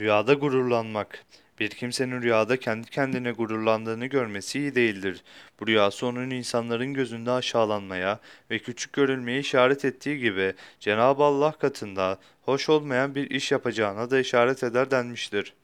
Rüyada gururlanmak. Bir kimsenin rüyada kendi kendine gururlandığını görmesi iyi değildir. Bu rüyası onun insanların gözünde aşağılanmaya ve küçük görülmeye işaret ettiği gibi Cenab-ı Allah katında hoş olmayan bir iş yapacağına da işaret eder denmiştir.